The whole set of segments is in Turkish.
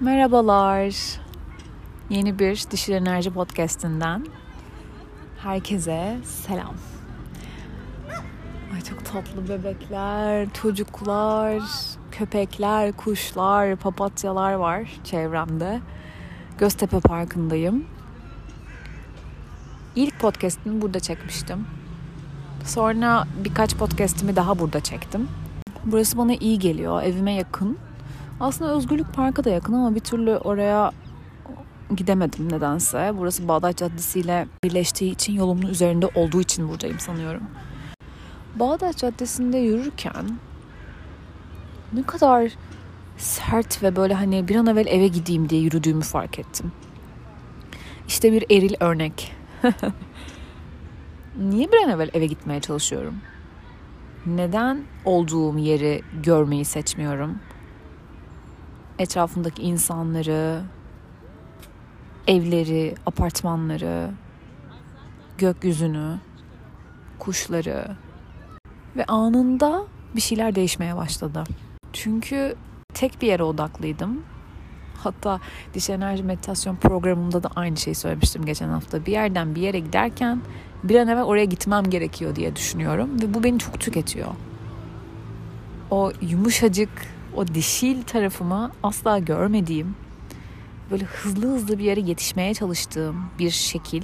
Merhabalar. Yeni bir Dişil Enerji Podcast'inden herkese selam. Ay çok tatlı bebekler, çocuklar, köpekler, kuşlar, papatyalar var çevremde. Göztepe Parkı'ndayım. İlk podcast'imi burada çekmiştim. Sonra birkaç podcast'imi daha burada çektim. Burası bana iyi geliyor, evime yakın. Aslında Özgürlük Parkı da yakın ama bir türlü oraya gidemedim nedense. Burası Bağdat Caddesi ile birleştiği için yolumun üzerinde olduğu için buradayım sanıyorum. Bağdat Caddesi'nde yürürken ne kadar sert ve böyle hani bir an evvel eve gideyim diye yürüdüğümü fark ettim. İşte bir eril örnek. Niye bir an evvel eve gitmeye çalışıyorum? Neden olduğum yeri görmeyi seçmiyorum? Etrafındaki insanları, evleri, apartmanları, gökyüzünü, kuşları ve anında bir şeyler değişmeye başladı. Çünkü tek bir yere odaklıydım. Hatta diş enerji meditasyon programımda da aynı şeyi söylemiştim geçen hafta. Bir yerden bir yere giderken bir an evvel oraya gitmem gerekiyor diye düşünüyorum ve bu beni çok tüketiyor. O yumuşacık, o dişil tarafımı asla görmediğim, böyle hızlı hızlı bir yere yetişmeye çalıştığım bir şekil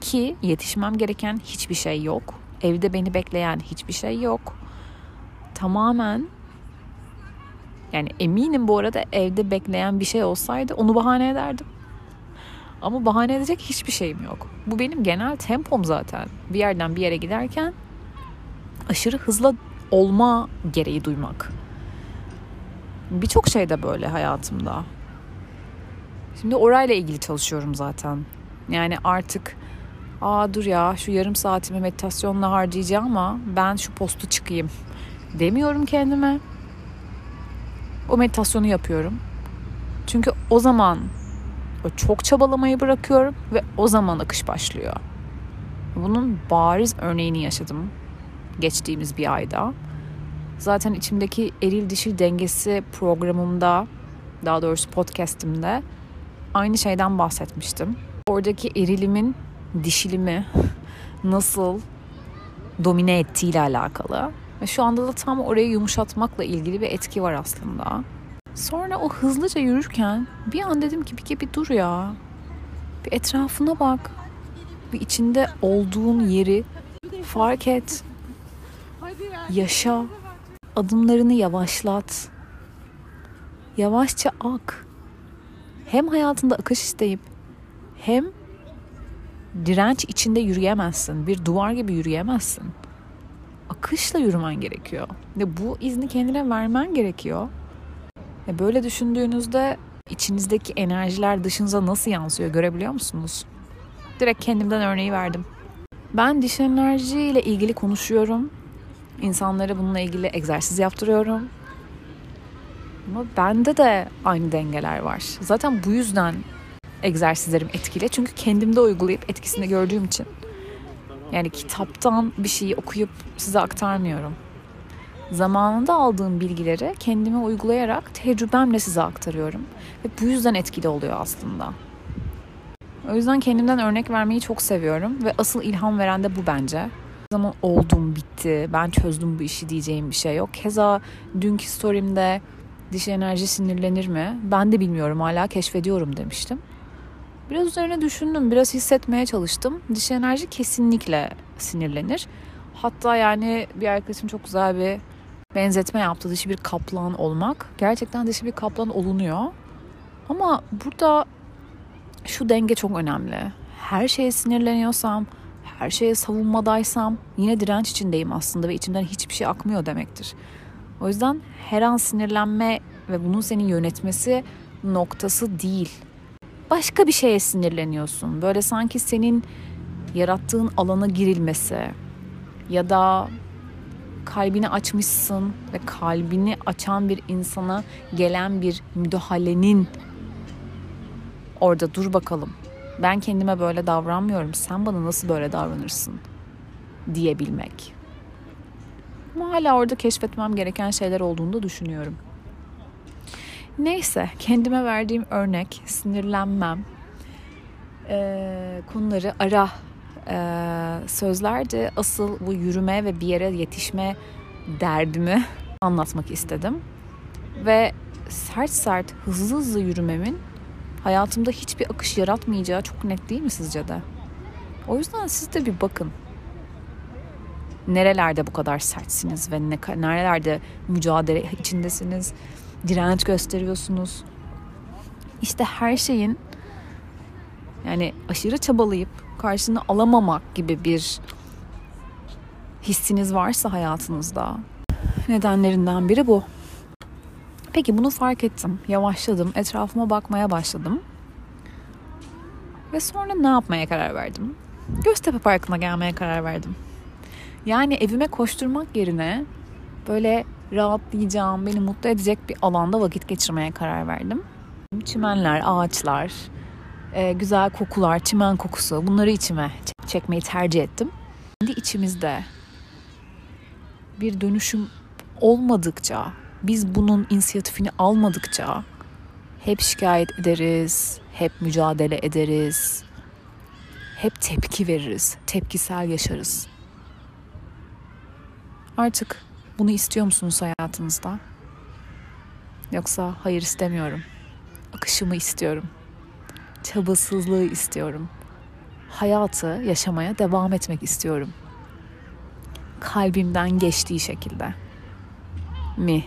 ki yetişmem gereken hiçbir şey yok. Evde beni bekleyen hiçbir şey yok. Tamamen yani eminim bu arada evde bekleyen bir şey olsaydı onu bahane ederdim. Ama bahane edecek hiçbir şeyim yok. Bu benim genel tempom zaten. Bir yerden bir yere giderken aşırı hızlı olma gereği duymak. Birçok şey de böyle hayatımda. Şimdi orayla ilgili çalışıyorum zaten. Yani artık aa dur ya şu yarım saatimi meditasyonla harcayacağım ama ben şu postu çıkayım demiyorum kendime. O meditasyonu yapıyorum. Çünkü o zaman o çok çabalamayı bırakıyorum ve o zaman akış başlıyor. Bunun bariz örneğini yaşadım geçtiğimiz bir ayda. Zaten içimdeki eril dişil dengesi programımda, daha doğrusu podcast'imde aynı şeyden bahsetmiştim. Oradaki erilimin dişilimi nasıl domine ettiğiyle alakalı. Ve şu anda da tam orayı yumuşatmakla ilgili bir etki var aslında. Sonra o hızlıca yürürken bir an dedim ki bir, bir dur ya. Bir etrafına bak. Bir içinde olduğun yeri fark et. Yaşa. Adımlarını yavaşlat. Yavaşça ak. Hem hayatında akış isteyip hem direnç içinde yürüyemezsin. Bir duvar gibi yürüyemezsin. Akışla yürümen gerekiyor. Ve bu izni kendine vermen gerekiyor. Ve böyle düşündüğünüzde içinizdeki enerjiler dışınıza nasıl yansıyor görebiliyor musunuz? Direkt kendimden örneği verdim. Ben diş enerji ile ilgili konuşuyorum. İnsanlara bununla ilgili egzersiz yaptırıyorum. Ama bende de aynı dengeler var. Zaten bu yüzden egzersizlerim etkili. Çünkü kendimde uygulayıp etkisini gördüğüm için. Yani kitaptan bir şeyi okuyup size aktarmıyorum. Zamanında aldığım bilgileri kendime uygulayarak tecrübemle size aktarıyorum. Ve bu yüzden etkili oluyor aslında. O yüzden kendimden örnek vermeyi çok seviyorum ve asıl ilham veren de bu bence. Zaman oldum bitti, ben çözdüm bu işi diyeceğim bir şey yok. Keza dünkü story'imde diş enerji sinirlenir mi? Ben de bilmiyorum hala keşfediyorum demiştim. Biraz üzerine düşündüm, biraz hissetmeye çalıştım. Diş enerji kesinlikle sinirlenir. Hatta yani bir arkadaşım çok güzel bir benzetme yaptı. Dişi bir kaplan olmak. Gerçekten dişi bir kaplan olunuyor. Ama burada şu denge çok önemli. Her şeye sinirleniyorsam, her şeye savunmadaysam yine direnç içindeyim aslında ve içimden hiçbir şey akmıyor demektir. O yüzden her an sinirlenme ve bunun seni yönetmesi noktası değil. Başka bir şeye sinirleniyorsun. Böyle sanki senin yarattığın alana girilmesi ya da kalbini açmışsın ve kalbini açan bir insana gelen bir müdahalenin orada dur bakalım. Ben kendime böyle davranmıyorum. Sen bana nasıl böyle davranırsın diyebilmek. Ama hala orada keşfetmem gereken şeyler olduğunu da düşünüyorum. Neyse kendime verdiğim örnek sinirlenmem e, konuları ara e, sözlerdi. Asıl bu yürüme ve bir yere yetişme derdimi anlatmak istedim. Ve sert sert hızlı hızlı yürümemin hayatımda hiçbir akış yaratmayacağı çok net değil mi sizce de? O yüzden siz de bir bakın. Nerelerde bu kadar sertsiniz ve ne, nerelerde mücadele içindesiniz, direnç gösteriyorsunuz. İşte her şeyin yani aşırı çabalayıp karşını alamamak gibi bir hissiniz varsa hayatınızda nedenlerinden biri bu. Peki bunu fark ettim. Yavaşladım. Etrafıma bakmaya başladım. Ve sonra ne yapmaya karar verdim? Göztepe Parkı'na gelmeye karar verdim. Yani evime koşturmak yerine böyle rahatlayacağım, beni mutlu edecek bir alanda vakit geçirmeye karar verdim. Çimenler, ağaçlar, e, güzel kokular, çimen kokusu bunları içime çekmeyi tercih ettim. Kendi içimizde bir dönüşüm olmadıkça, biz bunun inisiyatifini almadıkça hep şikayet ederiz, hep mücadele ederiz, hep tepki veririz, tepkisel yaşarız. Artık bunu istiyor musunuz hayatınızda? Yoksa hayır istemiyorum. Akışımı istiyorum. Çabasızlığı istiyorum. Hayatı yaşamaya devam etmek istiyorum. Kalbimden geçtiği şekilde. Mi?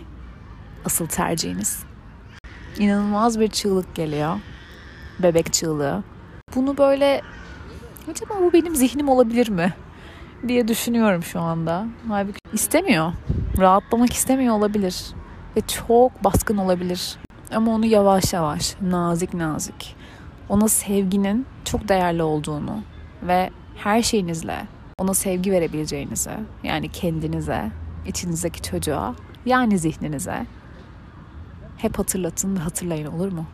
Asıl tercihiniz. İnanılmaz bir çığlık geliyor. Bebek çığlığı. Bunu böyle acaba bu benim zihnim olabilir mi? diye düşünüyorum şu anda. Halbuki istemiyor. Rahatlamak istemiyor olabilir. Ve çok baskın olabilir. Ama onu yavaş yavaş, nazik nazik, ona sevginin çok değerli olduğunu ve her şeyinizle ona sevgi verebileceğinizi, yani kendinize, içinizdeki çocuğa, yani zihninize hep hatırlatın ve hatırlayın olur mu?